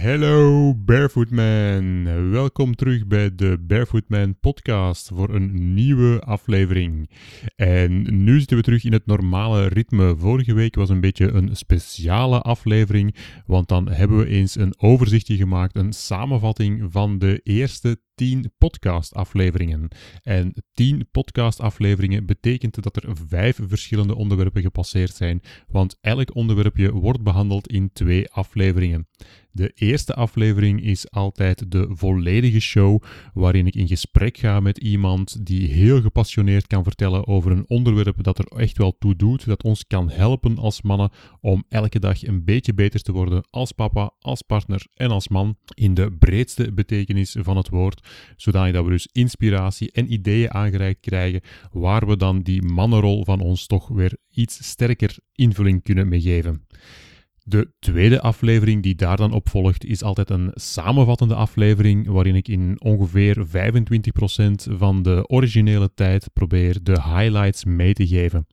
Hallo Barefoot Man, welkom terug bij de Barefoot Man podcast voor een nieuwe aflevering. En nu zitten we terug in het normale ritme. Vorige week was een beetje een speciale aflevering, want dan hebben we eens een overzichtje gemaakt, een samenvatting van de eerste 10 podcastafleveringen. En 10 podcastafleveringen betekent dat er vijf verschillende onderwerpen gepasseerd zijn, want elk onderwerpje wordt behandeld in twee afleveringen. De eerste aflevering is altijd de volledige show, waarin ik in gesprek ga met iemand die heel gepassioneerd kan vertellen over een onderwerp dat er echt wel toe doet, dat ons kan helpen als mannen om elke dag een beetje beter te worden als papa, als partner en als man, in de breedste betekenis van het woord, zodanig dat we dus inspiratie en ideeën aangereikt krijgen, waar we dan die mannenrol van ons toch weer iets sterker invulling kunnen meegeven. De tweede aflevering die daar dan op volgt is altijd een samenvattende aflevering waarin ik in ongeveer 25% van de originele tijd probeer de highlights mee te geven.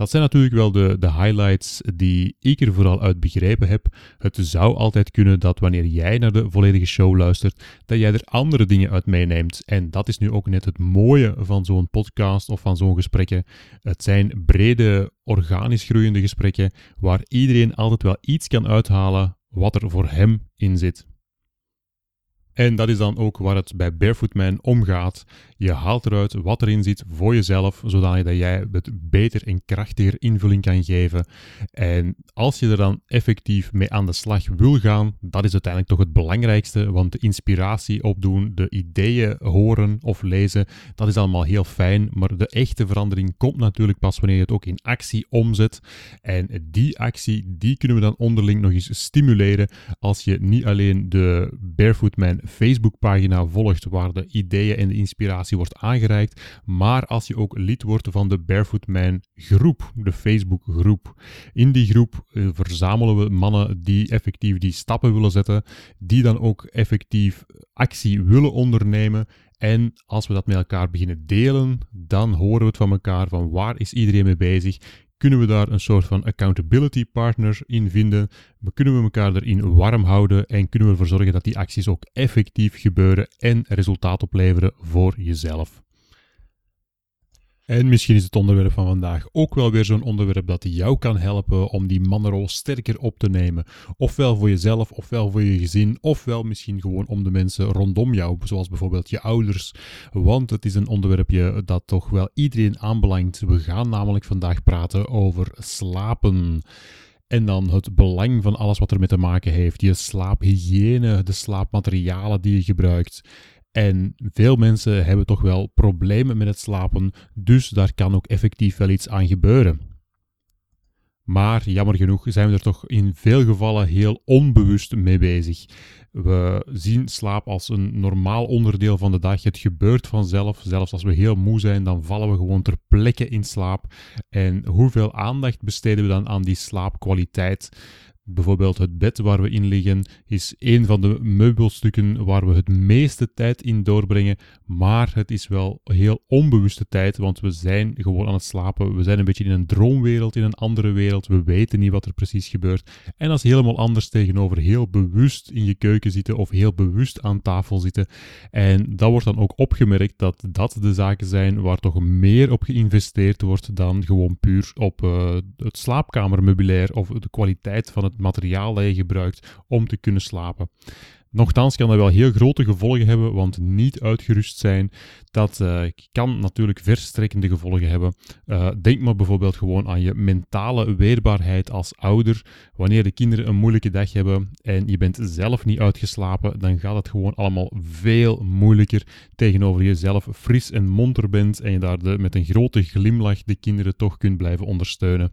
Dat zijn natuurlijk wel de, de highlights die ik er vooral uit begrepen heb. Het zou altijd kunnen dat wanneer jij naar de volledige show luistert, dat jij er andere dingen uit meeneemt. En dat is nu ook net het mooie van zo'n podcast of van zo'n gesprekken. Het zijn brede, organisch groeiende gesprekken waar iedereen altijd wel iets kan uithalen wat er voor hem in zit. En dat is dan ook waar het bij Barefoot Man om gaat. Je haalt eruit wat erin zit voor jezelf, zodat jij het beter en krachtiger invulling kan geven. En als je er dan effectief mee aan de slag wil gaan, dat is uiteindelijk toch het belangrijkste, want de inspiratie opdoen, de ideeën horen of lezen, dat is allemaal heel fijn, maar de echte verandering komt natuurlijk pas wanneer je het ook in actie omzet. En die actie, die kunnen we dan onderling nog eens stimuleren als je niet alleen de Barefoot Man Facebookpagina volgt waar de ideeën en de inspiratie wordt aangereikt, maar als je ook lid wordt van de Barefoot Man groep, de Facebook groep. In die groep eh, verzamelen we mannen die effectief die stappen willen zetten, die dan ook effectief actie willen ondernemen en als we dat met elkaar beginnen delen, dan horen we het van elkaar van waar is iedereen mee bezig kunnen we daar een soort van accountability partner in vinden. Kunnen we elkaar erin warm houden en kunnen we ervoor zorgen dat die acties ook effectief gebeuren en resultaat opleveren voor jezelf. En misschien is het onderwerp van vandaag ook wel weer zo'n onderwerp dat jou kan helpen om die mannenrol sterker op te nemen. Ofwel voor jezelf, ofwel voor je gezin, ofwel misschien gewoon om de mensen rondom jou, zoals bijvoorbeeld je ouders. Want het is een onderwerpje dat toch wel iedereen aanbelangt. We gaan namelijk vandaag praten over slapen. En dan het belang van alles wat ermee te maken heeft. Je slaaphygiëne, de slaapmaterialen die je gebruikt. En veel mensen hebben toch wel problemen met het slapen, dus daar kan ook effectief wel iets aan gebeuren. Maar jammer genoeg zijn we er toch in veel gevallen heel onbewust mee bezig. We zien slaap als een normaal onderdeel van de dag. Het gebeurt vanzelf. Zelfs als we heel moe zijn, dan vallen we gewoon ter plekke in slaap. En hoeveel aandacht besteden we dan aan die slaapkwaliteit? Bijvoorbeeld het bed waar we in liggen is een van de meubelstukken waar we het meeste tijd in doorbrengen, maar het is wel heel onbewuste tijd, want we zijn gewoon aan het slapen. We zijn een beetje in een droomwereld, in een andere wereld. We weten niet wat er precies gebeurt. En dat is helemaal anders tegenover heel bewust in je keuken zitten of heel bewust aan tafel zitten. En dat wordt dan ook opgemerkt dat dat de zaken zijn waar toch meer op geïnvesteerd wordt dan gewoon puur op uh, het slaapkamermeubilair of de kwaliteit van het materiaal dat je gebruikt om te kunnen slapen. Nochtans kan dat wel heel grote gevolgen hebben, want niet uitgerust zijn, dat uh, kan natuurlijk verstrekkende gevolgen hebben. Uh, denk maar bijvoorbeeld gewoon aan je mentale weerbaarheid als ouder. Wanneer de kinderen een moeilijke dag hebben en je bent zelf niet uitgeslapen, dan gaat het gewoon allemaal veel moeilijker tegenover jezelf fris en monter bent en je daar met een grote glimlach de kinderen toch kunt blijven ondersteunen.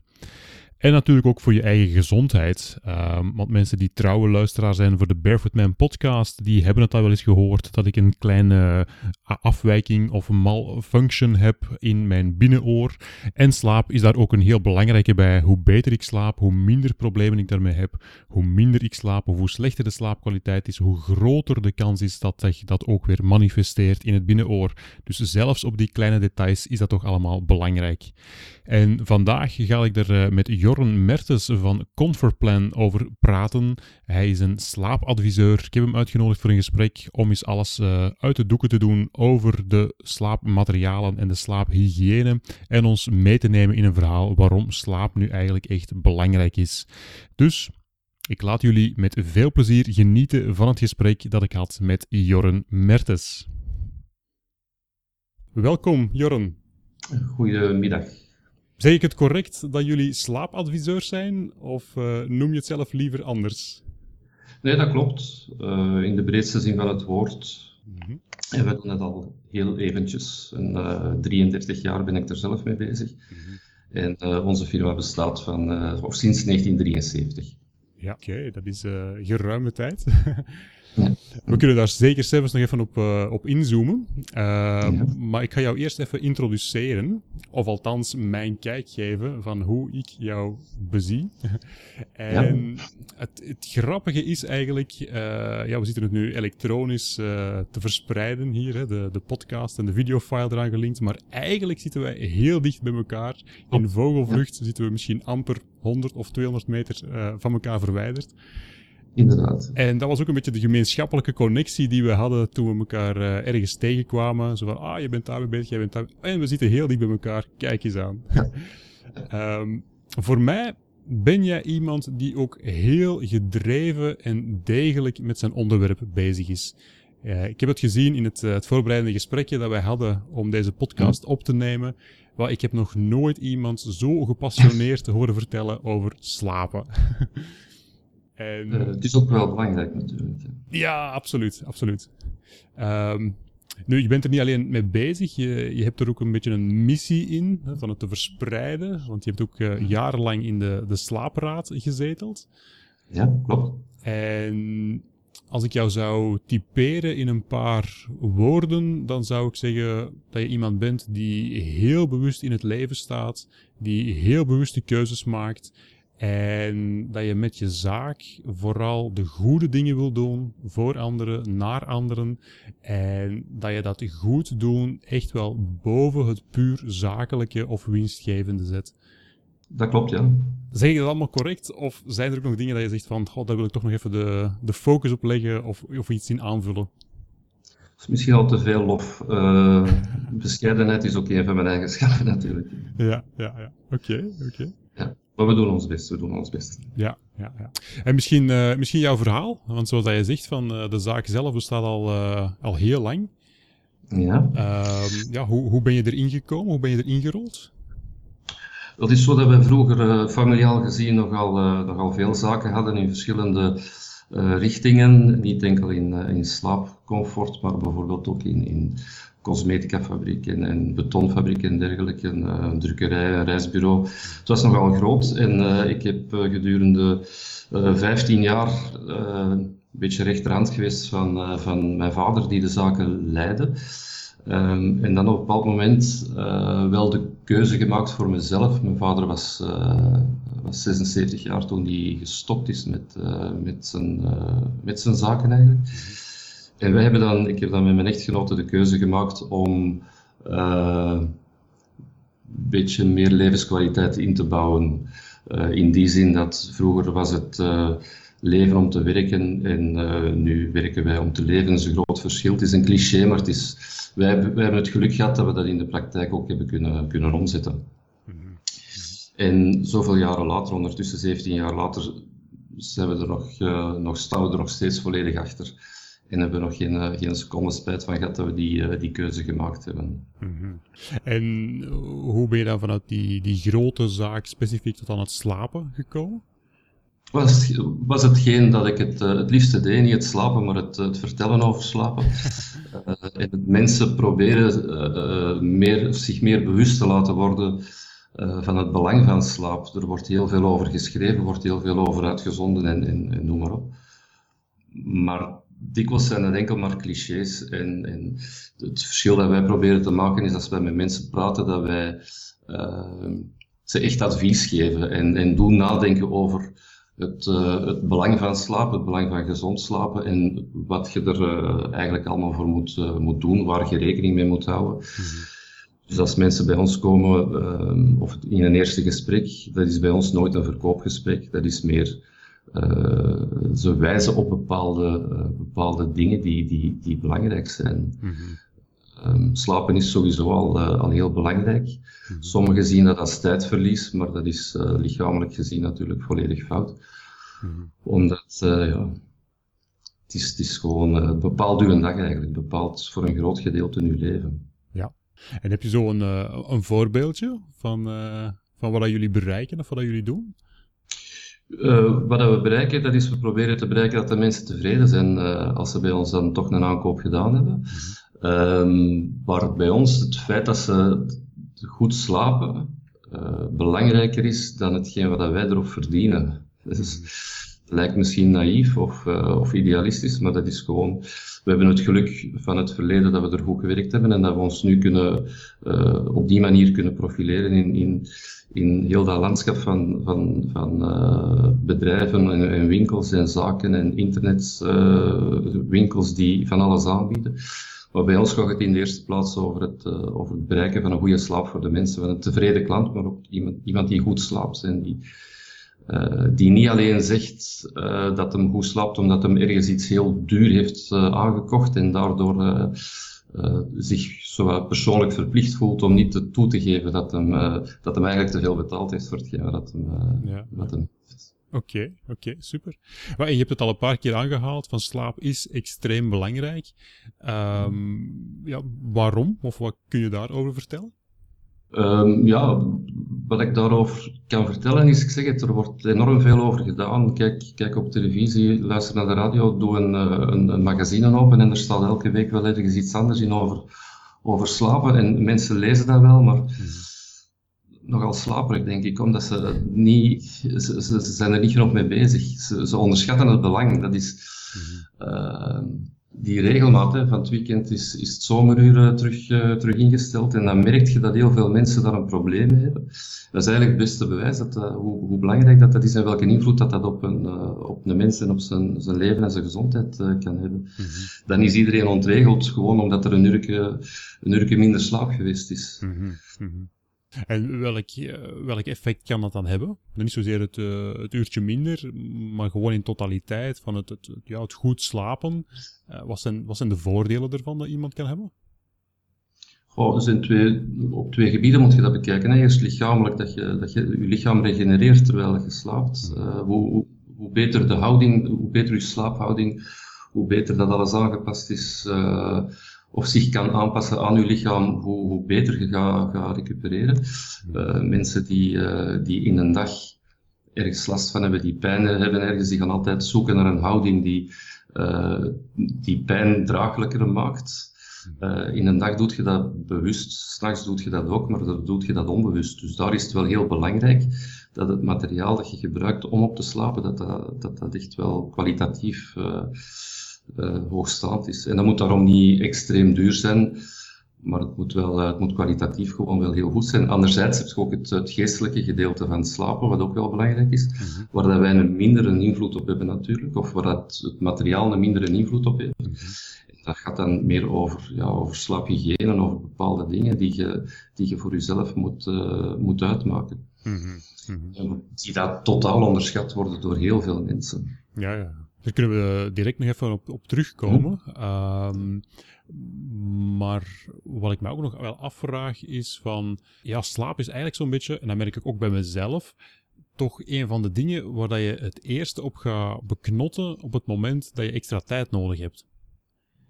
En natuurlijk ook voor je eigen gezondheid. Um, want mensen die trouwe luisteraar zijn voor de Barefoot Man podcast, die hebben het al wel eens gehoord dat ik een kleine afwijking of malfunction heb in mijn binnenoor. En slaap is daar ook een heel belangrijke bij. Hoe beter ik slaap, hoe minder problemen ik daarmee heb. Hoe minder ik slaap of hoe slechter de slaapkwaliteit is, hoe groter de kans is dat zich dat ook weer manifesteert in het binnenoor. Dus zelfs op die kleine details is dat toch allemaal belangrijk. En vandaag ga ik er eh, met Jorn Mertens van Comfortplan over praten. Hij is een slaapadviseur. Ik heb hem uitgenodigd voor een gesprek om eens alles uh, uit de doeken te doen over de slaapmaterialen en de slaaphygiëne. En ons mee te nemen in een verhaal waarom slaap nu eigenlijk echt belangrijk is. Dus ik laat jullie met veel plezier genieten van het gesprek dat ik had met Jorn Mertens. Welkom, Jorn. Goedemiddag. Zeg ik het correct dat jullie slaapadviseurs zijn, of uh, noem je het zelf liever anders? Nee, dat klopt. Uh, in de breedste zin van het woord. Mm -hmm. En we doen het al heel eventjes. En, uh, 33 jaar ben ik er zelf mee bezig. Mm -hmm. En onze firma bestaat van, of sinds 1973. Ja, oké, okay, dat is geruime tijd. We kunnen daar zeker zelfs nog even op, uh, op inzoomen. Uh, ja. Maar ik ga jou eerst even introduceren, of althans mijn kijk geven van hoe ik jou bezie. en ja. het, het, grappige is eigenlijk, uh, ja, we zitten het nu elektronisch te verspreiden hier, hè, de, de podcast en de videofile eraan gelinkt, maar eigenlijk zitten wij heel dicht bij elkaar. In vogelvlucht zitten we misschien amper 100 of 200 meter van elkaar verwijderd. Inderdaad. En dat was ook een beetje de gemeenschappelijke connectie die we hadden toen we elkaar uh, ergens tegenkwamen. Zo van, ah, je bent daarmee bezig, jij bent daar. En we zitten heel dicht bij elkaar, kijk eens aan. um, voor mij ben jij iemand die ook heel gedreven en degelijk met zijn onderwerp bezig is. Uh, ik heb het gezien in het, uh, het voorbereidende gesprekje dat wij hadden om deze podcast op te nemen. Ik heb nog nooit iemand zo gepassioneerd te horen vertellen over slapen. En, uh, het is ook wel belangrijk natuurlijk. Ja, absoluut, absoluut. Um, nu, je bent er niet alleen mee bezig, je, je hebt er ook een beetje een missie in, hè, van het te verspreiden. Want je hebt ook uh, jarenlang in de, de slaapraad gezeteld. Ja, klopt. En als ik jou zou typeren in een paar woorden, dan zou ik zeggen dat je iemand bent die heel bewust in het leven staat, die heel bewuste keuzes maakt en dat je met je zaak vooral de goede dingen wil doen voor anderen, naar anderen. En dat je dat goed doen echt wel boven het puur zakelijke of winstgevende zet. Dat klopt, ja. Zeg je dat allemaal correct? Of zijn er ook nog dingen dat je zegt van, god, daar wil ik toch nog even de, de focus op leggen of, of iets in aanvullen? Dat is misschien al te veel lof. Uh, bescheidenheid is ook een van mijn eigenschappen natuurlijk. Ja, ja, ja. Oké, okay, oké. Okay. Maar we doen ons best, we doen ons best. Ja, ja, ja. En misschien, uh, misschien jouw verhaal, want zoals je zegt, van, uh, de zaak zelf bestaat al, uh, al heel lang. Ja. Ehm, ja hoe, hoe ben je erin gekomen? Hoe ben je erin gerold? Dat is zo dat wij vroeger familiaal gezien nogal, nogal veel zaken hadden in verschillende richtingen. Niet enkel in, in slaapcomfort, maar bijvoorbeeld ook in, in cosmeticafabriek en, betonfabriek en dergelijke, een, eh, een, drukkerij, een reisbureau. Het was nogal groot en uh, ik heb uh, gedurende uh, 15 jaar een beetje rechterhand geweest van, van mijn vader die de zaken leidde. Um, en dan op een bepaald moment wel de keuze gemaakt voor mezelf. Mijn vader was, was 76 jaar toen hij gestopt is met, met, zijn, met zijn zaken eigenlijk. En wij hebben dan, ik heb dan met mijn echtgenote de keuze gemaakt om uh, een beetje meer levenskwaliteit in te bouwen. Uh, in die zin dat vroeger was het uh, leven om te werken en nu werken wij om te leven. Dat is een groot verschil. Het is een cliché, maar het is, wij, wij hebben het geluk gehad dat we dat in de praktijk ook hebben kunnen, kunnen omzetten. Mm -hmm. En zoveel jaren later, ondertussen 17 jaar later, zijn we er nog, nog, staan we er nog steeds volledig achter. En hebben we nog geen, uh, geen seconde spijt van gehad dat we die, uh, die keuze gemaakt hebben. Mm -hmm. En hoe ben je dan vanuit die, die grote zaak specifiek tot aan het slapen gekomen? Was, was hetgeen dat ik het, uh, het liefste deed, niet het slapen, maar het, het vertellen over slapen. en het mensen proberen meer, zich meer bewust te laten worden van het belang van slaap. Er wordt heel veel over geschreven, wordt heel veel over uitgezonden en, en, en noem maar op. Maar dikwijls zijn het enkel maar clichés. En, en, het verschil dat wij proberen te maken is als wij met mensen praten, dat wij uh, ze echt advies geven en, en doen nadenken over het, uh, het belang van slapen, het belang van gezond slapen en wat je er uh, eigenlijk allemaal voor moet, uh, moet doen, waar je rekening mee moet houden. Mm -hmm. Dus als mensen bij ons komen, ehm, of in een eerste gesprek, dat is bij ons nooit een verkoopgesprek, dat is meer ze wijzen op bepaalde, uh, bepaalde dingen die, die, die belangrijk zijn. Mm -hmm. um, slapen is sowieso al, uh, al heel belangrijk. Mm -hmm. Sommigen zien dat als tijdverlies, maar dat is lichamelijk gezien natuurlijk volledig fout. Mm -hmm. Omdat, ja, het is, het is gewoon, bepaalt uw dag eigenlijk, bepaalt voor een groot gedeelte uw leven. Ja, en heb je zo een, een voorbeeldje van, van wat jullie bereiken of wat jullie doen? Uh, wat we bereiken, dat is we proberen te bereiken dat de mensen tevreden zijn uh, als ze bij ons dan toch een aankoop gedaan hebben. Mm maar bij ons het feit dat ze goed slapen uh, belangrijker is dan hetgeen wat wij erop verdienen. Dus, het lijkt misschien naïef of, of idealistisch, maar dat is gewoon. We hebben het geluk van het verleden dat we er goed gewerkt hebben en dat we ons nu kunnen, op die manier kunnen profileren in, in in heel dat landschap van, van, van uh, bedrijven en, winkels en zaken en internetwinkels uh, die van alles aanbieden. Maar bij ons gaat het in de eerste plaats over het, over het bereiken van een goede slaap voor de mensen, van een tevreden klant, maar ook iemand, iemand die goed slaapt en die, die niet alleen zegt dat hem goed slaapt omdat hem ergens iets heel duur heeft aangekocht en daardoor zich zo persoonlijk verplicht voelt om niet te, toe te geven dat hem, dat hem eigenlijk te veel betaald heeft voor hetgeen dat hem, ja. wat hem heeft. Oké, okay, oké, okay, super. Maar je hebt het al een paar keer aangehaald, van slaap is extreem belangrijk. Um, ja, waarom? Of wat kun je daarover vertellen? Um, ja, wat ik daarover kan vertellen is, ik zeg het, er wordt enorm veel over gedaan. Kijk, kijk op televisie, luister naar de radio, doe een, een, een magazine open en er staat elke week wel ergens iets anders in over, over slapen. En mensen lezen dat wel, maar nogal slaperig, denk ik, omdat ze niet, ze, ze, zijn er niet genoeg mee bezig. Ze, ze onderschatten het belang. Dat is, uh, die regelmaat hè, van het weekend is, is het zomeruur terug, uh, terug ingesteld. En dan merk je dat heel veel mensen daar een probleem mee hebben. Dat is eigenlijk het beste bewijs dat, uh, hoe, hoe, belangrijk dat, dat is en welke invloed dat, dat op, een, uh, op een mens en op zijn, zijn leven en zijn gezondheid kan hebben. Mm -hmm. Dan is iedereen ontregeld gewoon omdat er een uurtje, een uurtje minder slaap geweest is. Mm -hmm. Mm -hmm. En welk, welk effect kan dat dan hebben? Niet zozeer het, uh, het uurtje minder, maar gewoon in totaliteit van het, het, ja, het goed slapen. Uh, wat, zijn, wat zijn de voordelen ervan dat iemand kan hebben? Oh, zijn twee, op twee gebieden moet je dat bekijken. Hè. Eerst lichamelijk, dat je, dat je je lichaam regenereert terwijl je slaapt. Uh, hoe, hoe, hoe, beter de houding, hoe beter je slaaphouding, hoe beter dat alles aangepast is of zich kan aanpassen aan uw lichaam, hoe, hoe beter je gaat, gaat recupereren. Uh, mensen die, uh, die in een dag ergens last van hebben, die pijn hebben ergens, die gaan altijd zoeken naar een houding die, uh, die pijn draaglijker maakt. in een dag doe je dat bewust, s'nachts doe je dat ook, maar dan doe je dat onbewust. Dus daar is het wel heel belangrijk dat het materiaal dat je gebruikt om op te slapen, dat dat, dat, dat echt wel kwalitatief hoogstaand is. En dat moet daarom niet extreem duur zijn, maar het moet, wel, uh, het moet kwalitatief gewoon wel heel goed zijn. Anderzijds heb je ook het, het geestelijke gedeelte van slapen, wat ook wel belangrijk is, mm -hmm. waar dat wij een mindere invloed op hebben natuurlijk, of waar dat het materiaal een mindere invloed op heeft. Mm -hmm. Dat gaat dan meer over, ja, over slaaphygiëne, over bepaalde dingen die je, die je voor jezelf moet, uh, moet uitmaken. Mm -hmm. Die dat totaal onderschat worden door heel veel mensen. Ja, ja. Daar kunnen we direct nog even op, op terugkomen. Um, maar wat ik me ook nog wel afvraag is van... Ja, slaap is eigenlijk zo'n beetje, en dat merk ik ook bij mezelf... toch een van de dingen waar dat je het eerste op gaat beknotten op het moment dat je extra tijd nodig hebt.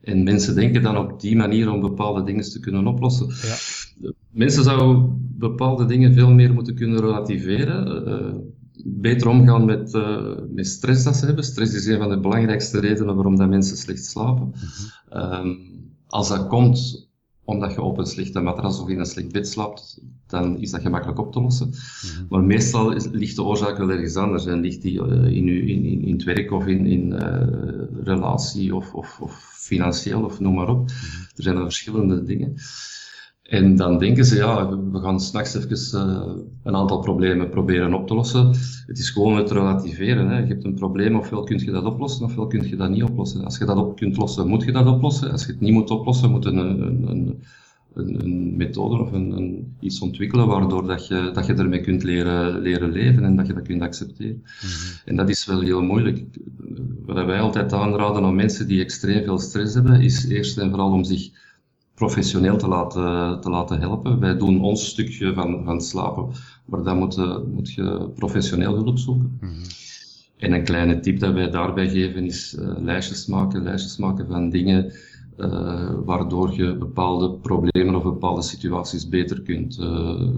En mensen denken dan op die manier om bepaalde dingen te kunnen oplossen. Ja. Mensen zouden bepaalde dingen veel meer moeten kunnen relativeren. Uh, beter omgaan met, uh, met stress dat ze hebben. Stress is een van de belangrijkste redenen waarom dat mensen slecht slapen. Mm -hmm. um, als dat komt omdat je op een slechte matras of in een slecht bed slaapt, dan is dat gemakkelijk op te lossen. Mhm. Maar meestal is, ligt de oorzaak wel ergens anders en ligt die uh, in, in, in, in, het werk of in, in uh, relatie of, of, of, financieel of noem maar op. Mhm. Er zijn er verschillende dingen. En dan denken ze, ja, we gaan s'nachts even uh, een aantal problemen proberen op te lossen. Het is gewoon het relativeren. Hè. Je hebt een probleem, ofwel kun je dat oplossen, ofwel kun je dat niet oplossen. Als je dat op kunt lossen, moet je dat oplossen. Als je het niet moet oplossen, moet je een, een, een, een, een methode of een, een, iets ontwikkelen waardoor dat je, dat je ermee kunt leren, leren leven en dat je dat kunt accepteren. Mhm. En dat is wel heel moeilijk. Wat wij altijd aanraden aan mensen die extreem veel stress hebben, is eerst en vooral om zich professioneel te laten, te laten helpen. Wij doen ons stukje van, van slapen, maar dan moet, moet je professioneel hulp zoeken. Mhm. En een kleine tip dat wij daarbij geven is uh, lijstjes maken, lijstjes maken van dingen uh, waardoor je bepaalde problemen of bepaalde situaties beter kunt, uh,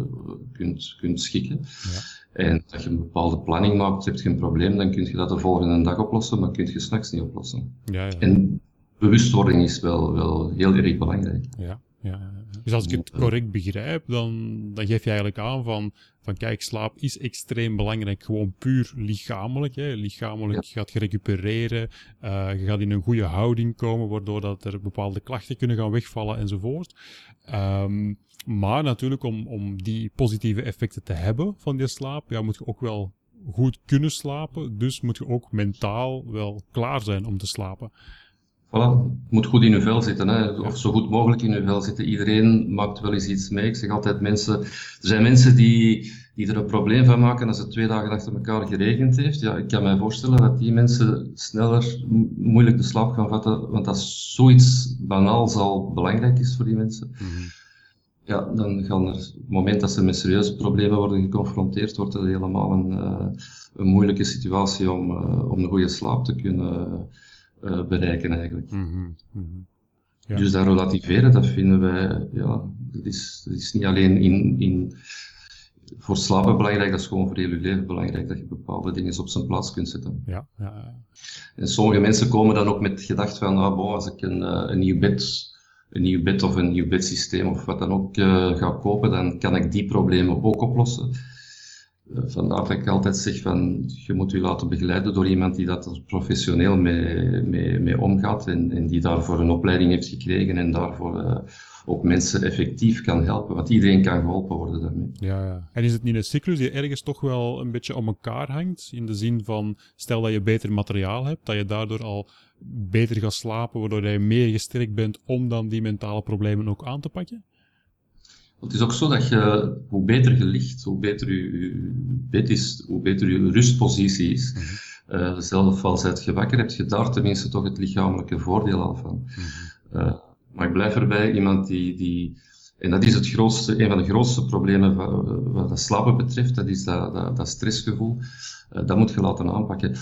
kunt, kunt schikken. Ja. En als je een bepaalde planning maakt, heb je een probleem, dan kun je dat de volgende dag oplossen, maar kun je s'nachts niet oplossen. Ja, ja. En bewustwording is wel, wel heel erg belangrijk. Ja, ja. Dus als ik het correct begrijp, dan, dan geef je eigenlijk aan van, van kijk, slaap is extreem belangrijk, gewoon puur lichamelijk. Hè. Lichamelijk ja. gaat je recupereren, uh, je gaat in een goede houding komen, waardoor dat er bepaalde klachten kunnen gaan wegvallen enzovoort. Um, maar natuurlijk, om, om die positieve effecten te hebben van die slaap, ja, moet je ook wel goed kunnen slapen. Dus moet je ook mentaal wel klaar zijn om te slapen. Voilà, het moet goed in uw vel zitten, hè? of zo goed mogelijk in uw vel zitten. Iedereen maakt wel eens iets mee. Ik zeg altijd mensen, er zijn mensen die, die er een probleem van maken als het twee dagen achter elkaar geregend heeft. Ja, ik kan mij voorstellen dat die mensen sneller moeilijk de slaap gaan vatten, want als zoiets banaals al belangrijk is voor die mensen. Mhm. Ja, dan gaan er, op het moment dat ze met serieuze problemen worden geconfronteerd, wordt het helemaal een, uh, een moeilijke situatie om, uh, om een goede slaap te kunnen uh, bereiken eigenlijk. Mm -hmm. ja. Dus dat relativeren, dat vinden wij, ja, dat is, dat is niet alleen in, in, voor slapen belangrijk, dat is gewoon voor heel je leven belangrijk, dat je bepaalde dingen op zijn plaats kunt zetten. Ja, ja, En sommige mensen komen dan ook met het gedacht van, ah, bon, als ik een, uh, een nieuw bed een nieuw bed of een nieuw bedsysteem of wat dan ook uh, ga kopen, dan kan ik die problemen ook oplossen. Eh, vandaar dat ik altijd zeg van, je moet je laten begeleiden door iemand die dat professioneel mee, mee, mee omgaat en, en die daarvoor een opleiding heeft gekregen en daarvoor uh, ook mensen effectief kan helpen, want iedereen kan geholpen worden daarmee. Ja, ja. En is het niet een cyclus die ergens toch wel een beetje om elkaar hangt? In de zin van, stel dat je beter materiaal hebt, dat je daardoor al beter gaat slapen, waardoor je meer gesterkt bent om dan die mentale problemen ook aan te pakken? Het is ook zo dat je, hoe beter je ligt, hoe beter je, bed is, hoe beter je rustpositie is. Mm -hmm. uh, zelf als je wakker hebt, je daar tenminste toch het lichamelijke voordeel al van. Mm uh, maar ik blijf erbij, iemand die, die en dat is het grootste, een van de grootste problemen wat, wat het slapen betreft, dat is dat, dat, dat stressgevoel. Uh, dat moet je laten aanpakken.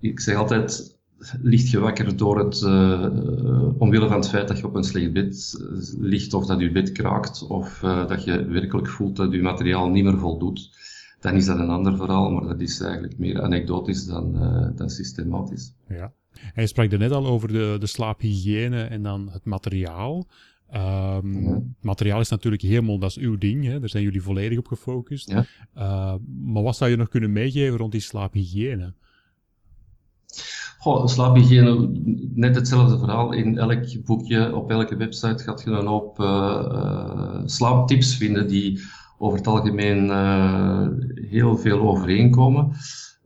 Ik zeg altijd, ligt je wakker door het, uh, omwille van het feit dat je op een slecht bed uh, ligt of dat je bed kraakt of uh, dat je werkelijk voelt dat je materiaal niet meer voldoet, dan is dat een ander verhaal, maar dat is eigenlijk meer anekdotisch dan, dan systematisch. Ja. Je sprak er net al over de, de slaaphygiëne en dan het materiaal. Um, ja. Materiaal is natuurlijk helemaal, dat is uw ding, hè? daar zijn jullie volledig op gefocust. Ja. maar wat zou je nog kunnen meegeven rond die slaaphygiëne? Goh, slaaphygiëne, net hetzelfde verhaal. In elk boekje, op elke website gaat je dan op uh, slaaptips vinden die over het algemeen uh, heel veel overeenkomen.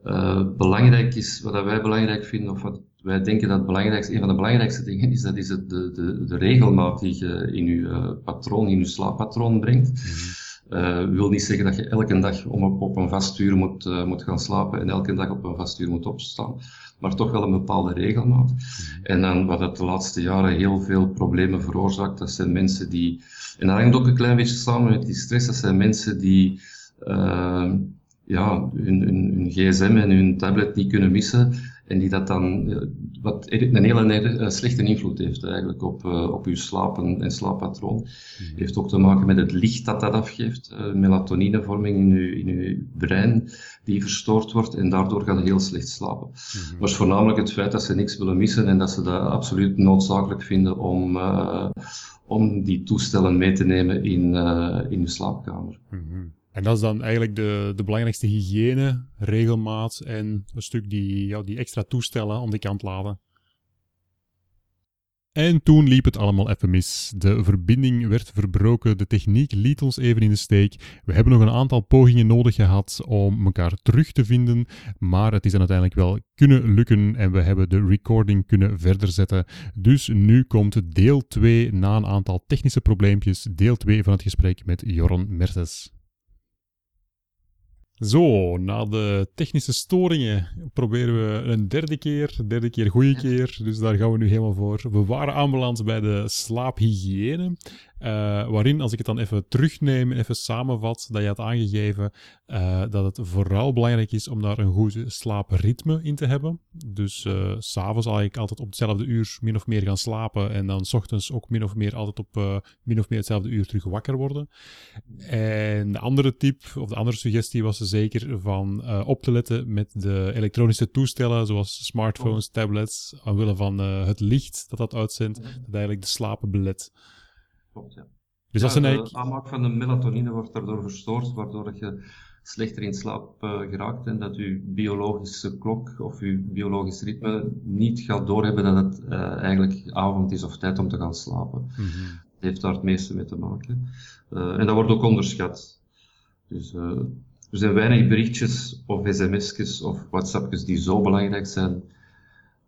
Uh, belangrijk is, wat wij belangrijk vinden, of wat wij denken dat het belangrijkste, een van de belangrijkste dingen is, dat is het, de, de, de regelmaat die je in je patroon, in je slaappatroon brengt. Uh, wil niet zeggen dat je elke dag om op, een vast uur moet, uh, moet gaan slapen en elke dag op een vast uur moet opstaan maar toch wel een bepaalde regelmaat. Mhm. En dan wat het de laatste jaren heel veel problemen veroorzaakt, dat zijn mensen die, en dat hangt ook een klein beetje samen met die stress, dat zijn mensen die uh, ja, hun, hun, hun, gsm en hun tablet niet kunnen missen en die dat dan, wat een hele slechte invloed heeft eigenlijk op, op uw slapen en slaappatroon. Mm Heeft ook te maken met het licht dat dat afgeeft, melatoninevorming in uw, in uw brein die verstoord wordt en daardoor gaat je heel slecht slapen. Mm -hmm. Maar voornamelijk het feit dat ze niks willen missen en dat ze dat absoluut noodzakelijk vinden om, uh, om die toestellen mee te nemen in, uh, in je slaapkamer. Mm -hmm. En dat is dan eigenlijk de, de belangrijkste hygiëne, regelmaat en een stuk die, ja, die extra toestellen om de kant laden. En toen liep het allemaal even mis. De verbinding werd verbroken, de techniek liet ons even in de steek. We hebben nog een aantal pogingen nodig gehad om elkaar terug te vinden, maar het is dan uiteindelijk wel kunnen lukken en we hebben de recording kunnen verder zetten. Dus nu komt deel 2 na een aantal technische probleempjes, deel 2 van het gesprek met Joran Mertes. Zo, na de technische storingen proberen we een derde keer, derde keer goede keer. Dus daar gaan we nu helemaal voor. We waren aanbeland bij de slaaphygiëne. Uh, waarin, als ik het dan even terugneem en even samenvat, dat je had aangegeven uh, dat het vooral belangrijk is om daar een goed slaapritme in te hebben. Dus uh, s'avonds eigenlijk altijd op hetzelfde uur min of meer gaan slapen en dan s ochtends ook min of meer altijd op min of meer hetzelfde uur terug wakker worden. En de andere tip, of de andere suggestie was zeker van op te letten met de elektronische toestellen, zoals smartphones, tablets, omwille van het licht dat dat uitzendt, dat eigenlijk de slapen belet. Klopt, ja. Dus ja, de aanmaak van de melatonine wordt daardoor verstoord, waardoor je slechter in slaap uh, geraakt en dat je biologische klok of je biologisch ritme niet gaat doorhebben dat het uh, eigenlijk avond is of tijd om te gaan slapen. Mm -hmm. Dat heeft daar het meeste mee te maken. Uh, en dat wordt ook onderschat. Dus er zijn weinig berichtjes of sms'jes of whatsappjes die zo belangrijk zijn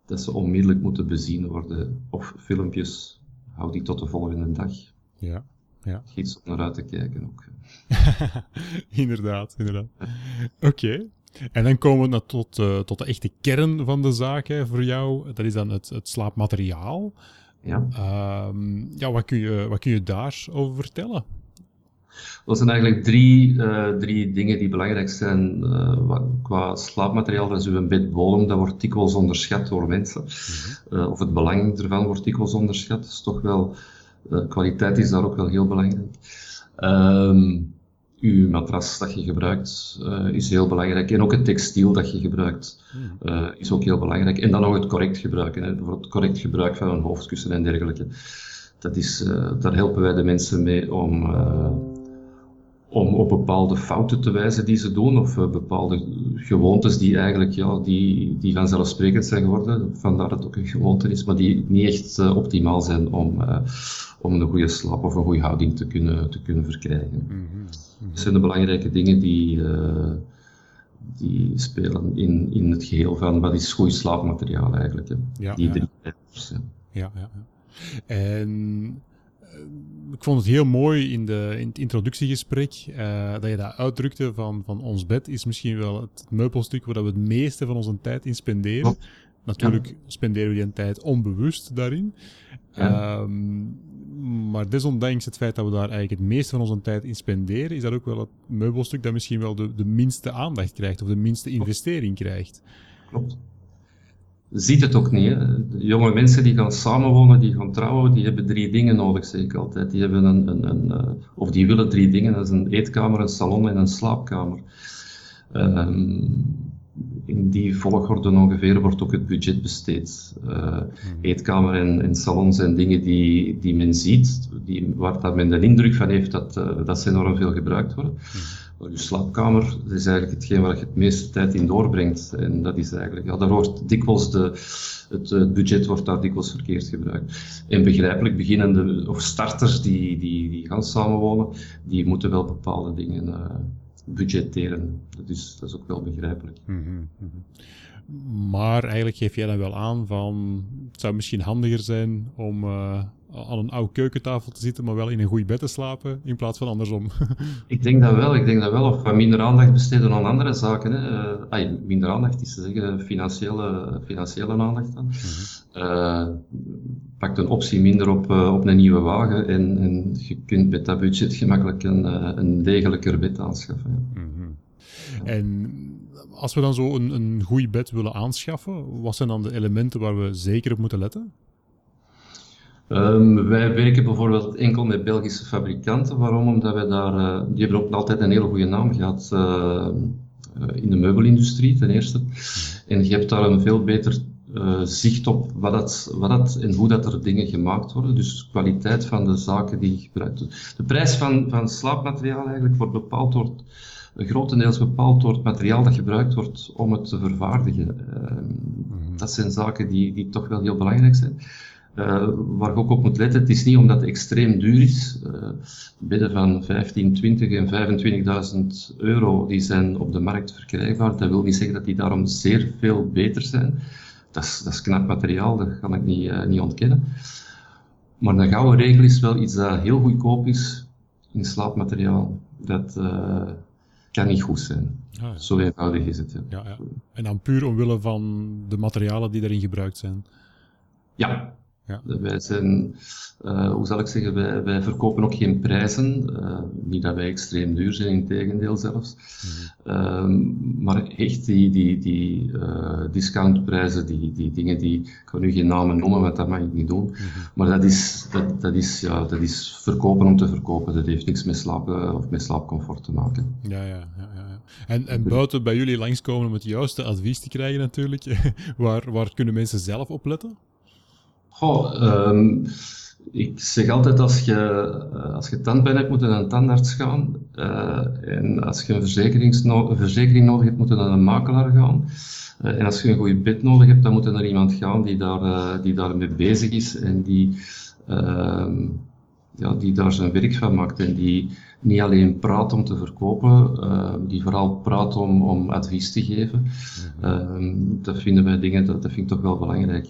dat ze onmiddellijk moeten bezien worden. Of filmpjes, hou die tot de volgende dag. Ja, ja. Iets om naar uit te kijken ook. inderdaad, inderdaad. Oké. Okay. En dan komen we tot, uh, tot de echte kern van de zaak hè, voor jou. Dat is dan het, het slaapmateriaal. Ja. Um, ja, wat kun, je, wat kun je daarover vertellen? Dat zijn eigenlijk drie, uh, drie dingen die belangrijk zijn uh, qua slaapmateriaal. Dat is uw bedbodem, dat wordt dikwijls onderschat door mensen. Mm -hmm. of het belang ervan wordt dikwijls onderschat. Dat is toch wel kwaliteit is daar ook wel heel belangrijk. Um, uw matras dat je gebruikt uh, is heel belangrijk. En ook het textiel dat je gebruikt uh, is ook heel belangrijk. En dan nog het correct gebruiken. Hè. Bijvoorbeeld het correct gebruik van een hoofdkussen en dergelijke. Dat is, uh, daar helpen wij de mensen mee om om op bepaalde fouten te wijzen die ze doen, of uh, bepaalde gewoontes die eigenlijk ja, die, die vanzelfsprekend zijn geworden, vandaar dat het ook een gewoonte is, maar die niet echt uh, optimaal zijn om, uh, om een goede slaap of een goede houding te kunnen, te kunnen verkrijgen. Mm -hmm. Dat zijn de belangrijke dingen die, die spelen in, in het geheel van wat is goed slaapmateriaal eigenlijk. Hè. Ja, die ja. drie ja. Ja, ja, ja. En ik vond het heel mooi in, de, in het introductiegesprek uh, dat je dat uitdrukte van, van ons bed is misschien wel het meubelstuk waar we het meeste van onze tijd in spenderen. Natuurlijk ja. spenderen we die tijd onbewust daarin. Ja. Um, maar desondanks het feit dat we daar eigenlijk het meeste van onze tijd in spenderen, is dat ook wel het meubelstuk dat misschien wel de, de minste aandacht krijgt of de minste investering krijgt. Klopt ziet het ook niet. Jonge mensen die gaan samenwonen, die gaan trouwen, die hebben drie dingen nodig, zeg ik altijd. Die hebben een, een, een uh, of die willen drie dingen, dat is een eetkamer, een salon en een slaapkamer. Um, in die volgorde ongeveer wordt ook het budget besteed. Uh, eetkamer en, en salon zijn dingen die, die men ziet, die, waar dat men de indruk van heeft dat, uh, dat ze enorm veel gebruikt worden. Je slaapkamer dat is eigenlijk hetgeen waar je het meeste tijd in doorbrengt. En dat is eigenlijk, ja, daar wordt dikwijls de, het, het, budget wordt daar dikwijls verkeerd gebruikt. En begrijpelijk, beginnende of starters die, die, die gaan samenwonen, die moeten wel bepaalde dingen uh, budgetteren. Dat is, dat is ook wel begrijpelijk. Mm -hmm. Maar eigenlijk geef jij dan wel aan van het zou misschien handiger zijn om uh, aan een oude keukentafel te zitten, maar wel in een goed bed te slapen, in plaats van andersom. ik denk dat wel, ik denk dat wel. Of wat minder aandacht besteden aan andere zaken. Hè. Uh, ay, minder aandacht is te zeggen financiële, financiële aandacht dan. -hmm. uh, pakt een optie minder op, uh, op een nieuwe wagen en, en je kunt met dat budget gemakkelijk een, een degelijker bed aanschaffen. Ja. Mm -hmm. En als we dan zo een, een goed bed willen aanschaffen, wat zijn dan de elementen waar we zeker op moeten letten? Um, wij werken bijvoorbeeld enkel met Belgische fabrikanten. Waarom? Omdat wij daar, uh, die hebben ook altijd een hele goede naam gehad uh, in de meubelindustrie, ten eerste. En je hebt daar een veel beter uh, zicht op wat dat, wat dat en hoe dat er dingen gemaakt worden. Dus de kwaliteit van de zaken die gebruikt worden. De prijs van, van slaapmateriaal eigenlijk wordt bepaald door, grotendeels bepaald door het materiaal dat gebruikt wordt om het te vervaardigen. Uh, dat zijn zaken die, die toch wel heel belangrijk zijn. Uh, waar ik ook op moet letten, het is niet omdat het extreem duur is. Uh, bedden van 15, 20 en 25.000 euro die zijn op de markt verkrijgbaar. Dat wil niet zeggen dat die daarom zeer veel beter zijn dat is, dat is knap materiaal, dat kan ik niet, uh, niet ontkennen. Maar een gouden regel is wel iets dat heel goedkoop is in slaapmateriaal. Dat kan niet goed zijn. Ah, ja. Zo eenvoudig is het. Ja. Ja, ja. En dan puur omwille van de materialen die erin gebruikt zijn? Ja, ja. Wij zijn, uh, hoe zal ik zeggen, wij, wij verkopen ook geen prijzen. Uh, niet dat wij extreem duur zijn, in tegendeel zelfs. Mm -hmm. uh, maar echt die, die, die uh, discountprijzen, die, die dingen die, ik ga nu geen namen noemen, want dat mag ik niet doen. Mm -hmm. Maar dat is, dat, dat, is, ja, dat is verkopen om te verkopen. Dat heeft niks met slaap of met slaapcomfort te maken. Ja, ja, ja. ja. En, en buiten bij jullie langskomen om het juiste advies te krijgen natuurlijk, waar, waar kunnen mensen zelf op letten? Goh, um, ik zeg altijd als je, eh, als je tandpijn hebt, moet je naar een tandarts gaan. Uh, en als je een, een, verzekering nodig hebt, moet je naar een makelaar gaan. Uh, en als je een goed bed nodig hebt, dan moet je naar iemand gaan die, daar, uh, die daarmee bezig is en die, ehm, ja, die daar zijn werk van maakt. En die niet alleen praat om te verkopen, die vooral praat om, om advies te geven. Uh, dat vinden wij dingen, dat, dat vind ik toch wel belangrijk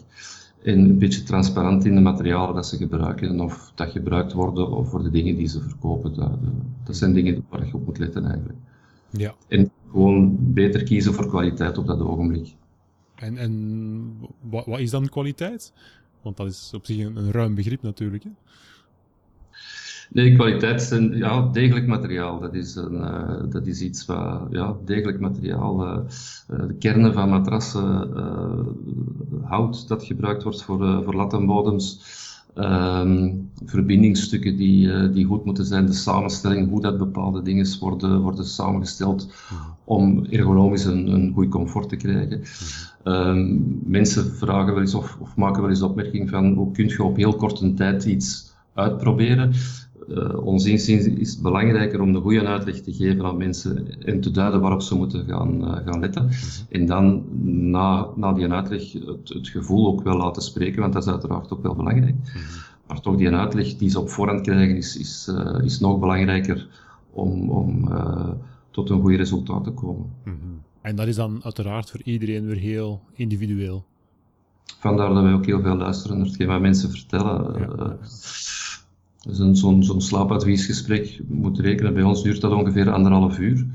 en een beetje transparant in de materialen dat ze gebruiken of dat gebruikt worden of voor de dingen die ze verkopen. Dat, dat zijn dingen waar je op moet letten eigenlijk. Ja. En gewoon beter kiezen voor kwaliteit op dat ogenblik. En, en wat, wat is dan kwaliteit? Want dat is op zich een, een ruim begrip natuurlijk. Hè? Nee, kwaliteit zijn ja, degelijk materiaal. Dat is, een, uh, dat is iets wat, ja, degelijk materiaal. Uh, de kernen van matrassen, hout dat gebruikt wordt voor, voor lattenbodems, ehm, verbindingsstukken die, die goed moeten zijn, de samenstelling, hoe dat bepaalde dingen worden, worden samengesteld om ergonomisch een, een goed comfort te krijgen. Ehm, mensen vragen wel eens of, of maken wel eens opmerking van hoe kun je op heel korte tijd iets uitproberen uh, ons inziens is het belangrijker om de goede uitleg te geven aan mensen en te duiden waarop ze moeten gaan, uh, gaan letten. Mhm. En dan na, na die uitleg het, het, gevoel ook wel laten spreken, want dat is uiteraard ook wel belangrijk. Mhm. Maar toch die uitleg die ze op voorhand krijgen is, is, uh, is nog belangrijker om, om tot een goed resultaat te komen. -hmm. En dat is dan uiteraard voor iedereen weer heel individueel. Vandaar dat wij ook heel veel luisteren naar hetgeen wat mensen vertellen. Ja. Dus zo'n zo'n slaapadviesgesprek, moet rekenen, bij ons duurt dat ongeveer anderhalf uur.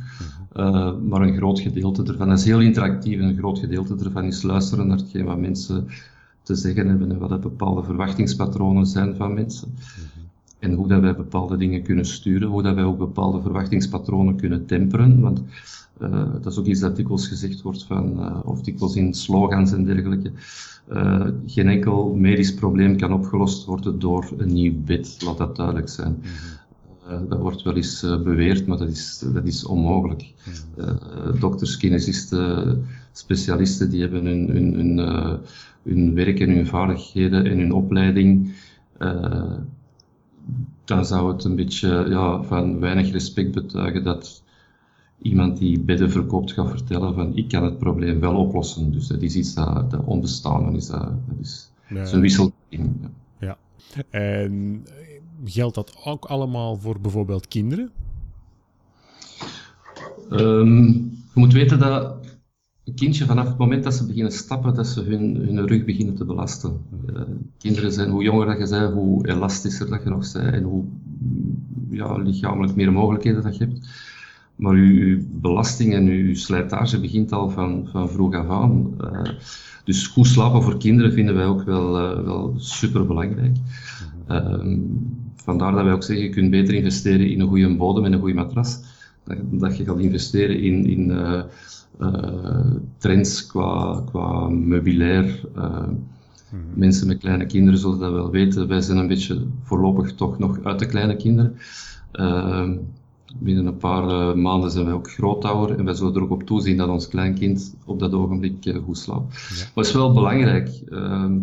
Uh, maar een groot gedeelte ervan, dat is heel interactief, een groot gedeelte ervan is luisteren naar hetgeen wat mensen te zeggen hebben en wat de bepaalde verwachtingspatronen zijn van mensen. En hoe dat wij bepaalde dingen kunnen sturen, hoe dat wij ook bepaalde verwachtingspatronen kunnen temperen. Want uh, dat is ook iets dat dikwijls gezegd wordt van, uh, of dikwijls in slogans en dergelijke. Uh, geen enkel medisch probleem kan opgelost worden door een nieuw bed, laat dat duidelijk zijn. Uh, dat wordt wel eens beweerd, maar dat is, dat is onmogelijk. dokters, kinesisten, specialisten, die hebben hun, hun, hun, hun werk en hun vaardigheden en hun opleiding dan zou het een beetje ja, van weinig respect betuigen dat iemand die bedden verkoopt gaat vertellen van ik kan het probleem wel oplossen. Dus dat is iets dat, dat onbestaande is. Dat, dat is, ja. een wisselwerking. Ja. En geldt dat ook allemaal voor bijvoorbeeld kinderen? Um, je moet weten dat een kindje vanaf het moment dat ze beginnen stappen, dat ze hun, hun rug beginnen te belasten. Uh, kinderen zijn, hoe jonger dat je bent, hoe elastischer dat je nog bent en hoe ja, lichamelijk meer mogelijkheden dat je hebt. Maar uw, belasting en uw slijtage begint al van, van vroeg af aan. Uh, dus goed slapen voor kinderen vinden wij ook wel, uh, wel super belangrijk. Uh, vandaar dat wij ook zeggen, je kunt beter investeren in een goede bodem en een goede matras dat, dat je gaat investeren in, in trends qua, qua meubilair. Mhm. Mensen met kleine kinderen zullen dat wel weten. Wij zijn een beetje voorlopig toch nog uit de kleine kinderen. Uh, binnen een paar uh, maanden zijn wij ook grootouder en wij zullen er ook op toezien dat ons kleinkind op dat ogenblik uh, goed slaapt. Ja. Maar het is wel belangrijk. Ehm,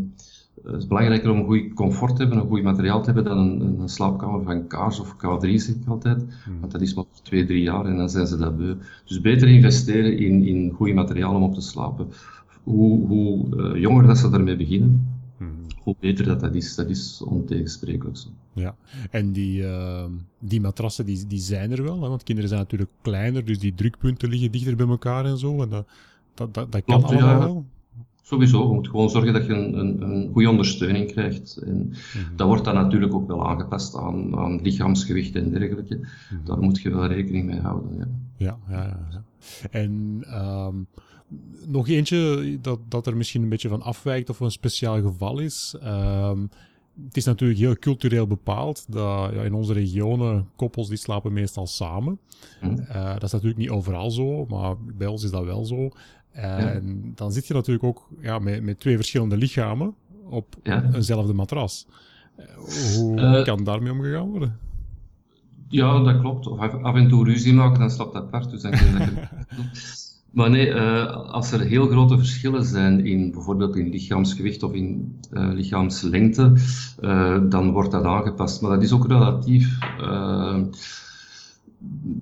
het is belangrijker om een goed comfort te hebben, een goed materiaal te hebben dan een, een slaapkamer van Kaars of K3 zeg ik altijd. Mhm. Want dat is maar twee, drie jaar en dan zijn ze dat beu. Dus beter investeren in, in goed materiaal om op te slapen hoe, hoe uh, jonger dat ze daarmee beginnen, hmm. hoe beter dat, dat is. Dat is ontegensprekelijk zo. Ja, en die, uh, die matrassen die, die zijn er wel, hè? want kinderen zijn natuurlijk kleiner, dus die drukpunten liggen dichter bij elkaar en zo. En dat, dat, dat, dat kan Klopt, allemaal ja. wel. Sowieso, je moet gewoon zorgen dat je een, een, een goede ondersteuning krijgt. En mm dat wordt dan natuurlijk ook wel aangepast aan, aan lichaamsgewicht en dergelijke. Mm Daar moet je wel rekening mee houden. Ja, ja, ja. ja. En um, nog eentje dat, dat er misschien een beetje van afwijkt of een speciaal geval is. Um, het is natuurlijk heel cultureel bepaald dat ja, in onze regionen koppels die slapen meestal samen. Mm. Uh, dat is natuurlijk niet overal zo, maar bij ons is dat wel zo. En ja. dan zit je natuurlijk ook ja, met, met twee verschillende lichamen op ja. eenzelfde matras. Hoe uh, kan daarmee omgegaan worden? Ja, dat klopt. Of af en toe ruzie maken, dan slaapt dat apart. Dus dan kun je dat Maar nee, uh, als er heel grote verschillen zijn in bijvoorbeeld in lichaamsgewicht of in uh, lichaamslengte, uh, dan wordt dat aangepast. Maar dat is ook relatief.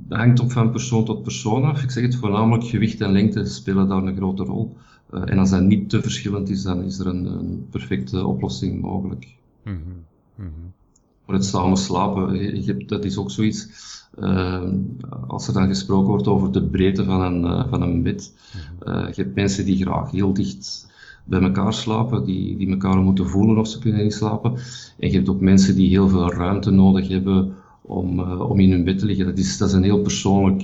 hangt ook van persoon tot persoon af. Ik zeg het voornamelijk gewicht en lengte spelen daar een grote rol. en als dat niet te verschillend is, dan is er een, een perfecte oplossing mogelijk. Mm. Voor het samen slapen, je, je, dat is ook zoiets uh, als er dan gesproken wordt over de breedte van een, uh, van een bed, uh, je hebt mensen die graag heel dicht bij elkaar slapen, die, die elkaar moeten voelen of ze kunnen niet slapen. En je hebt ook mensen die heel veel ruimte nodig hebben om, om in hun bed te liggen. Dat is, dat is een heel persoonlijk,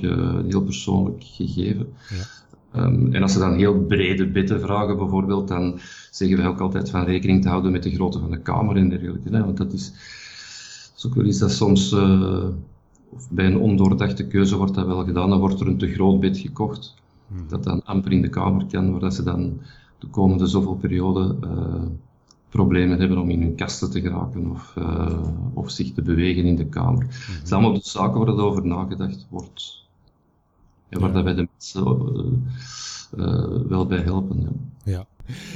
heel persoonlijk gegeven. Ja. Um, en als ze dan heel brede bedden vragen bijvoorbeeld, dan zeggen wij ook altijd van rekening te houden met de grootte van de kamer en dergelijke. Want dat is, is ook wel iets dat soms of bij een ondoordachte keuze wordt dat wel gedaan. Dan wordt er een te groot bed gekocht, hmm. dat dan amper in de kamer kan, waar ze dan de komende zoveel periode uh, problemen hebben om in hun kasten te geraken of, uh, of zich te bewegen in de kamer. Hmm. Het zijn allemaal de zaken waar over nagedacht wordt. En waar dat wij de mensen uh, wel bij helpen. Ja. ja.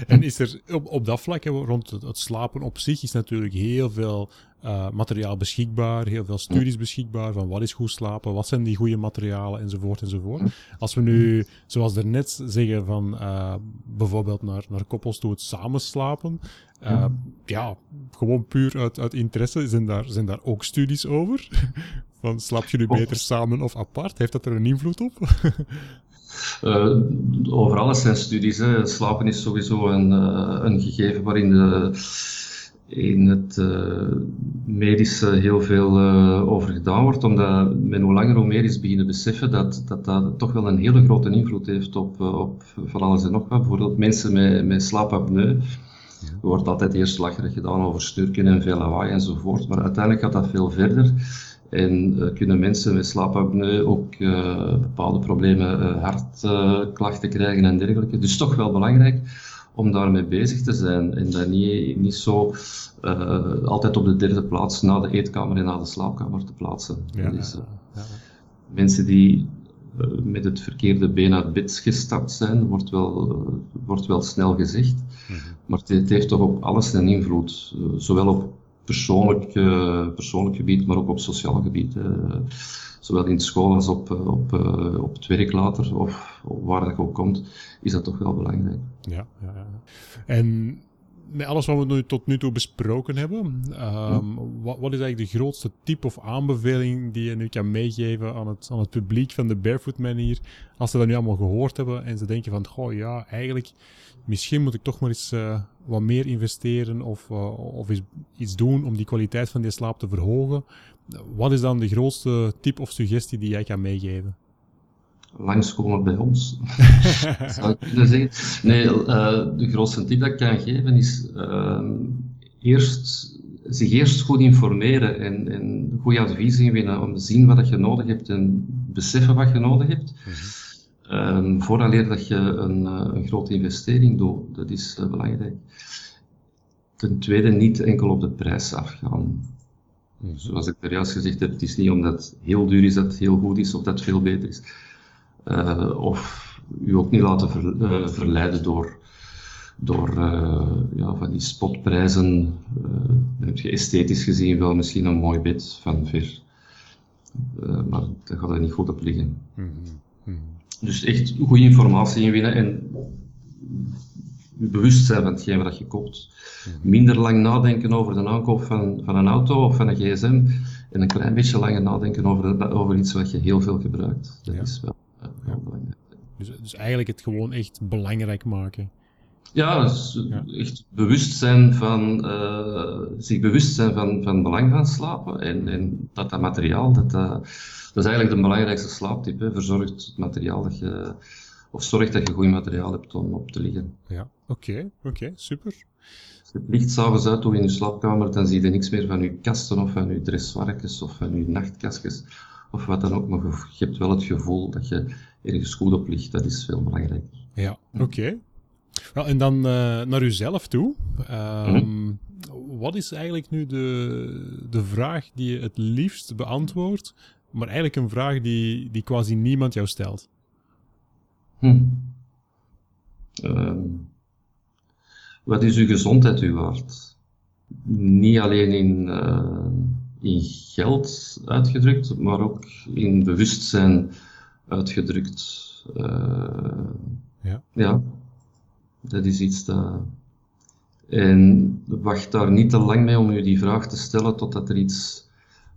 En is er op, op dat vlak, rond het, het, slapen op zich, is natuurlijk heel veel uh, materiaal beschikbaar, heel veel studies beschikbaar van wat is goed slapen, wat zijn die goede materialen enzovoort enzovoort. Als we nu, zoals daarnet zeggen, van uh, bijvoorbeeld naar, naar koppels toe het samen slapen, uh, ja, gewoon puur uit, uit interesse, zijn daar, zijn daar ook studies over? van slaap je nu beter samen of apart? Heeft dat er een invloed op? Uh, over alles zijn studies. Hè. Slapen is sowieso een, uh, een gegeven waarin de, in het uh, medische heel veel over gedaan wordt, omdat men hoe langer hoe meer is beginnen beseffen dat, dat dat toch wel een hele grote invloed heeft op, op van alles en nog wat. Bijvoorbeeld mensen met, met slaapapneu. Er wordt altijd eerst lacherig gedaan over sturken en veel lawaai enzovoort, maar uiteindelijk gaat dat veel verder. En uh, kunnen mensen met slaapapneu ook uh, bepaalde problemen, uh, hartklachten krijgen en dergelijke. Dus toch wel belangrijk om daarmee bezig te zijn en dat niet, niet zo altijd op de derde plaats na de eetkamer en na de slaapkamer te plaatsen. Ja, dus, ja. Mensen die met het verkeerde been uit bed gestapt zijn, wordt wel, wordt wel snel gezegd. Mm -hmm. Maar het, heeft toch op alles een invloed, zowel op persoonlijk, persoonlijk gebied, maar ook op sociaal gebied. Zowel in school als op, eh, op, op het werk later, of, waar dat ook komt, is dat toch wel belangrijk. Ja, ja, ja. En met alles wat we nu tot nu toe besproken hebben, um, wat, wat, is eigenlijk de grootste tip of aanbeveling die je nu kan meegeven aan het, aan het publiek van de Barefoot Man hier, als ze dat nu allemaal gehoord hebben en ze denken van, goh ja, eigenlijk, misschien moet ik toch maar eens uh, wat meer investeren of, uh, of iets, iets doen om die kwaliteit van die slaap te verhogen. Wat is dan de grootste tip of suggestie die jij kan meegeven? langskomen bij ons, zou ik kunnen zeggen. Nee, uh, de grootste tip dat ik kan geven is uh, eerst zich eerst goed informeren en, en goede adviezen inwinnen om te zien wat je nodig hebt en beseffen wat je nodig hebt. Mm -hmm. Vooraleer dat je een, een grote investering doet, dat is belangrijk. Ten tweede niet enkel op de prijs afgaan. Mhm. Zoals ik er juist gezegd heb, het is niet omdat het heel duur is dat het heel goed is of dat het veel beter is. Uh, of u ook niet laten ver, uh, verleiden door, door uh, ja, van die spotprijzen. dan heb je esthetisch gezien wel misschien een mooi bed van ver. maar daar gaat er niet goed op liggen. Mm -hmm. Dus echt goede informatie inwinnen en bewust zijn van hetgeen wat je koopt. Minder lang nadenken over de aankoop van, van een auto of van een gsm en een klein beetje langer nadenken over, over iets wat je heel veel gebruikt. Dat is wel uh, heel belangrijk. Dus, dus eigenlijk het gewoon echt belangrijk maken. Ja, dus echt bewust zijn van, uh, zich bewust zijn van, van het belang van slapen. En, en dat dat materiaal, dat, uh, dat is eigenlijk de belangrijkste slaaptip. Hè. Verzorgt het materiaal dat je of zorg dat je goed materiaal hebt om op te liggen. Ja, oké, oké, super. Als je het licht s'avonds uit doet in je slaapkamer, dan zie je niks meer van je kasten of van je dresswarkjes of van je nachtkastjes of wat dan ook. Maar je hebt wel het gevoel dat je ergens goed op ligt. Dat is veel belangrijker. Ja, oké. Wel, en dan uh, naar uzelf toe. Um, Wat is eigenlijk nu de, de vraag die je het liefst beantwoordt, maar eigenlijk een vraag die, die quasi niemand jou stelt? Hm. Uh, wat is uw gezondheid u waard? Niet alleen in, uh, in geld uitgedrukt, maar ook in bewustzijn uitgedrukt. Uh, ja. ja, dat is iets dat. En wacht daar niet te lang mee om u die vraag te stellen totdat er iets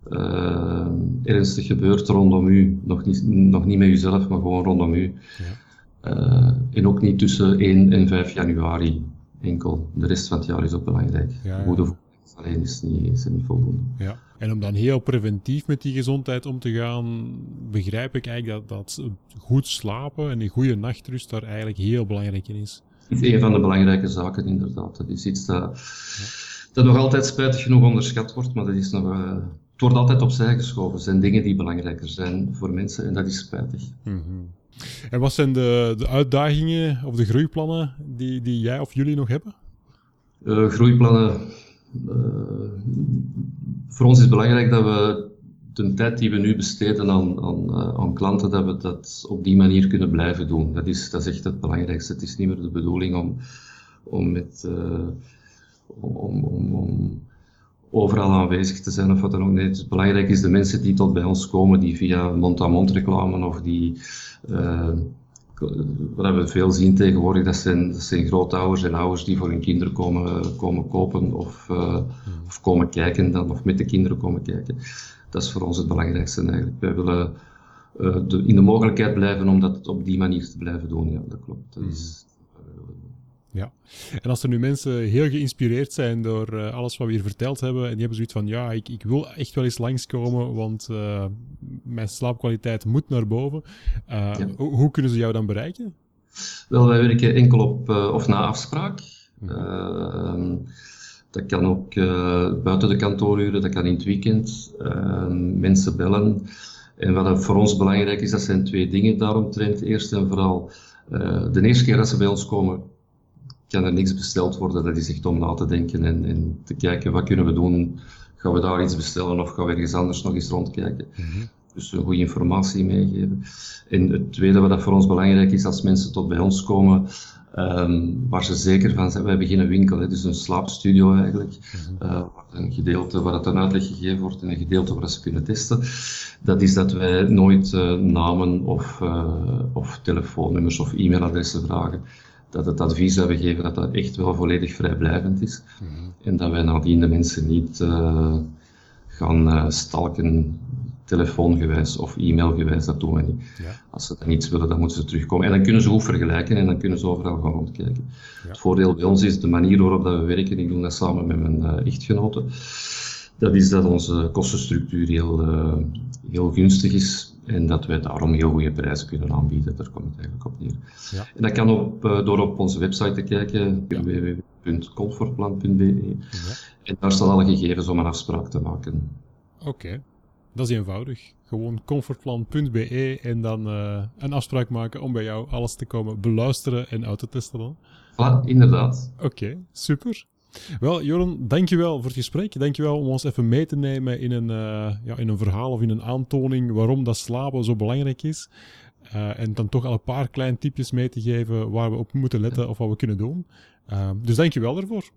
uh, ernstig gebeurt rondom u. Nog niet, nog niet met uzelf, maar gewoon rondom u. Ja. Uh, en ook niet tussen 1 en 5 januari enkel. De rest van het jaar is ook belangrijk. Ja, ja. Goede alleen is niet, is niet voldoende. Ja. En om dan heel preventief met die gezondheid om te gaan, begrijp ik eigenlijk dat, dat goed slapen en een goede nachtrust daar eigenlijk heel belangrijk in is. Het is een van de belangrijke zaken, inderdaad. Dat is iets dat, ja. dat nog altijd spijtig genoeg onderschat wordt, maar dat is nog, uh, het wordt altijd opzij geschoven. Er zijn dingen die belangrijker zijn voor mensen en dat is spijtig. Mm -hmm. En wat zijn de, de uitdagingen of de groeiplannen die, die jij of jullie nog hebben? Uh, groeiplannen. Uh, voor ons is het belangrijk dat we de tijd die we nu besteden aan, aan, uh, aan, klanten, dat we dat op die manier kunnen blijven doen. Dat is, dat is echt het belangrijkste. Het is niet meer de bedoeling om, om met. om, om, om overal aanwezig te zijn of wat dan ook. Nee, het belangrijk is de mensen die tot bij ons komen, die via mond-aan-mond reclame of die, uh, wat we veel zien tegenwoordig, dat zijn, dat zijn grootouders en ouders die voor hun kinderen komen, komen kopen of, uh, of komen kijken dan, of met de kinderen komen kijken. Dat is voor ons het belangrijkste eigenlijk. Wij willen uh, de, in de mogelijkheid blijven om dat op die manier te blijven doen. Ja, dat klopt. Dat is, ja, en als er nu mensen heel geïnspireerd zijn door uh, alles wat we hier verteld hebben, en die hebben zoiets van, ja, ik, ik wil echt wel eens langskomen, want uh, mijn slaapkwaliteit moet naar boven. Uh, ja. Hoe kunnen ze jou dan bereiken? Wel, wij werken enkel op of na afspraak. Mm. dat kan ook buiten de kantooruren, dat kan in het weekend. mensen bellen. En wat voor ons belangrijk is, dat zijn twee dingen daaromtrent. Eerst en vooral, de eerste keer dat ze bij ons komen, kan er niks besteld worden. Dat is echt om na te denken en, en te kijken wat kunnen we doen. Gaan we daar iets bestellen of gaan we ergens anders nog eens rondkijken? Mm -hmm. Dus een goede informatie meegeven. En het tweede wat voor ons belangrijk is, als mensen tot bij ons komen, um, waar ze zeker van zijn, wij beginnen winkel, hè, dus een slaapstudio eigenlijk. Mm -hmm. uh, een gedeelte waar het een uitleg gegeven wordt en een gedeelte waar ze kunnen testen. Dat is dat wij nooit uh, namen of, uh, of telefoonnummers of e-mailadressen vragen dat het advies dat we geven dat dat echt wel volledig vrijblijvend is. Mm -hmm. En dat wij nadien de mensen niet uh, gaan uh, stalken, telefoongewijs of e-mailgewijs, dat doen we niet. Ja. Als ze dan iets willen, dan moeten ze terugkomen. En dan kunnen ze goed vergelijken en dan kunnen ze overal gaan rondkijken. Ja. Het voordeel bij ons is de manier waarop dat we werken, ik doe dat samen met mijn uh, echtgenote, dat is dat onze kostenstructuur heel, heel gunstig is en dat wij daarom heel goede prijzen kunnen aanbieden. Daar komt het eigenlijk op neer. Ja. En dat kan op, uh, door op onze website te kijken, ja. www.comfortplan.be. Ja. En daar staan alle gegevens om een afspraak te maken. Oké, dat is eenvoudig. Gewoon comfortplan.be en dan uh, een afspraak maken om bij jou alles te komen beluisteren en uit te testen dan. Voilà, inderdaad. Oké, super. Wel, Joran, dankjewel voor het gesprek. Dankjewel om ons even mee te nemen in een, uh, ja, in een verhaal of in een aantoning waarom dat slapen zo belangrijk is. Uh, en dan toch al een paar kleine tipjes mee te geven waar we op moeten letten of wat we kunnen doen. Uh, dus dankjewel daarvoor.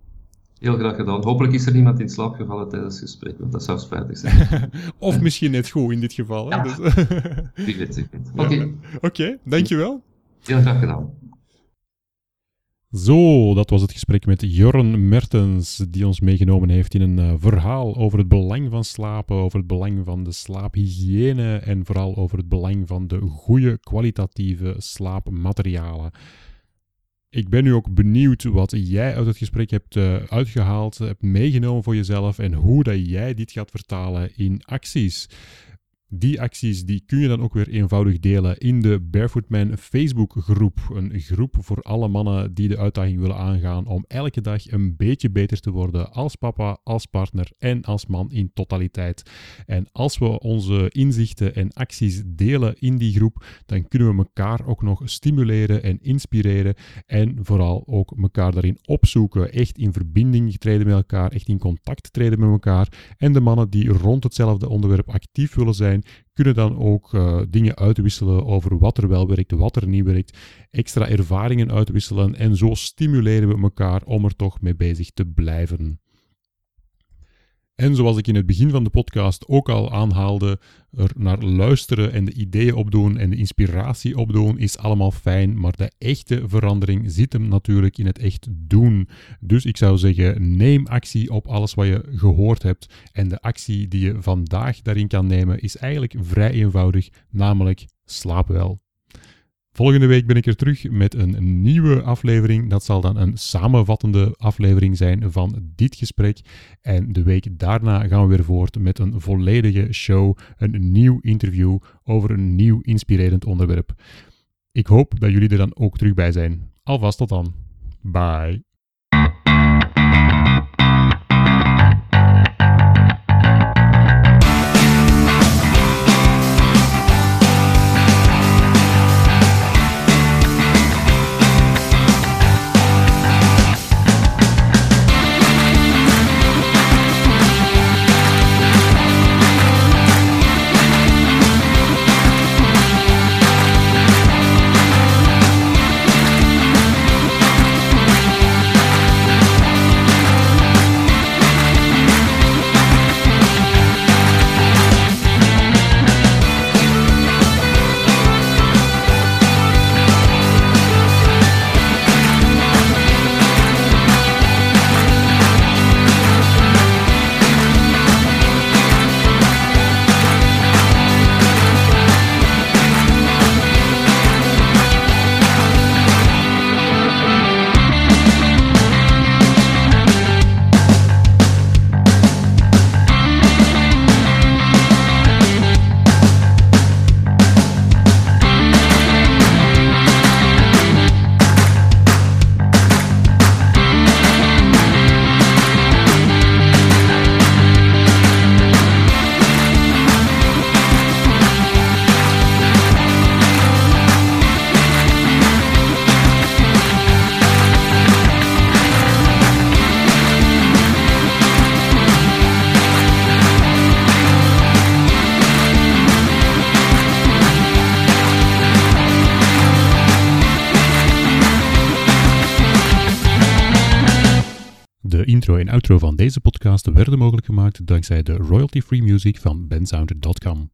Heel graag gedaan. Hopelijk is er niemand in slaap gevallen tijdens het gesprek, want dat zou spijtig zijn. of misschien net goed in dit geval. Ja. Dus... Weet, Oké. Okay. Okay, dankjewel. Heel graag gedaan. Zo, dat was het gesprek met Jorn Mertens, die ons meegenomen heeft in een uh, verhaal over het belang van slapen, over het belang van de slaaphygiëne en vooral over het belang van de goede kwalitatieve slaapmaterialen. Ik ben nu ook benieuwd wat jij uit het gesprek hebt uh, uitgehaald, hebt meegenomen voor jezelf en hoe dat jij dit gaat vertalen in acties. Die acties die kun je dan ook weer eenvoudig delen in de Barefootman Facebook groep. Een groep voor alle mannen die de uitdaging willen aangaan om elke dag een beetje beter te worden als papa, als partner en als man in totaliteit. En als we onze inzichten en acties delen in die groep, dan kunnen we elkaar ook nog stimuleren en inspireren en vooral ook elkaar daarin opzoeken. Echt in verbinding treden met elkaar, echt in contact treden met elkaar. En de mannen die rond hetzelfde onderwerp actief willen zijn, kunnen dan ook uh, dingen uitwisselen over wat er wel werkt, wat er niet werkt, extra ervaringen uitwisselen en zo stimuleren we elkaar om er toch mee bezig te blijven. En zoals ik in het begin van de podcast ook al aanhaalde, er naar luisteren en de ideeën opdoen en de inspiratie opdoen is allemaal fijn, maar de echte verandering zit hem natuurlijk in het echt doen. Dus ik zou zeggen, neem actie op alles wat je gehoord hebt en de actie die je vandaag daarin kan nemen is eigenlijk vrij eenvoudig, namelijk slaap wel. Volgende week ben ik er terug met een nieuwe aflevering. Dat zal dan een samenvattende aflevering zijn van dit gesprek. En de week daarna gaan we weer voort met een volledige show, een nieuw interview over een nieuw inspirerend onderwerp. Ik hoop dat jullie er dan ook terug bij zijn. Alvast tot dan. Bye. Outro van deze podcast werden mogelijk gemaakt dankzij de royalty-free music van bensound.com.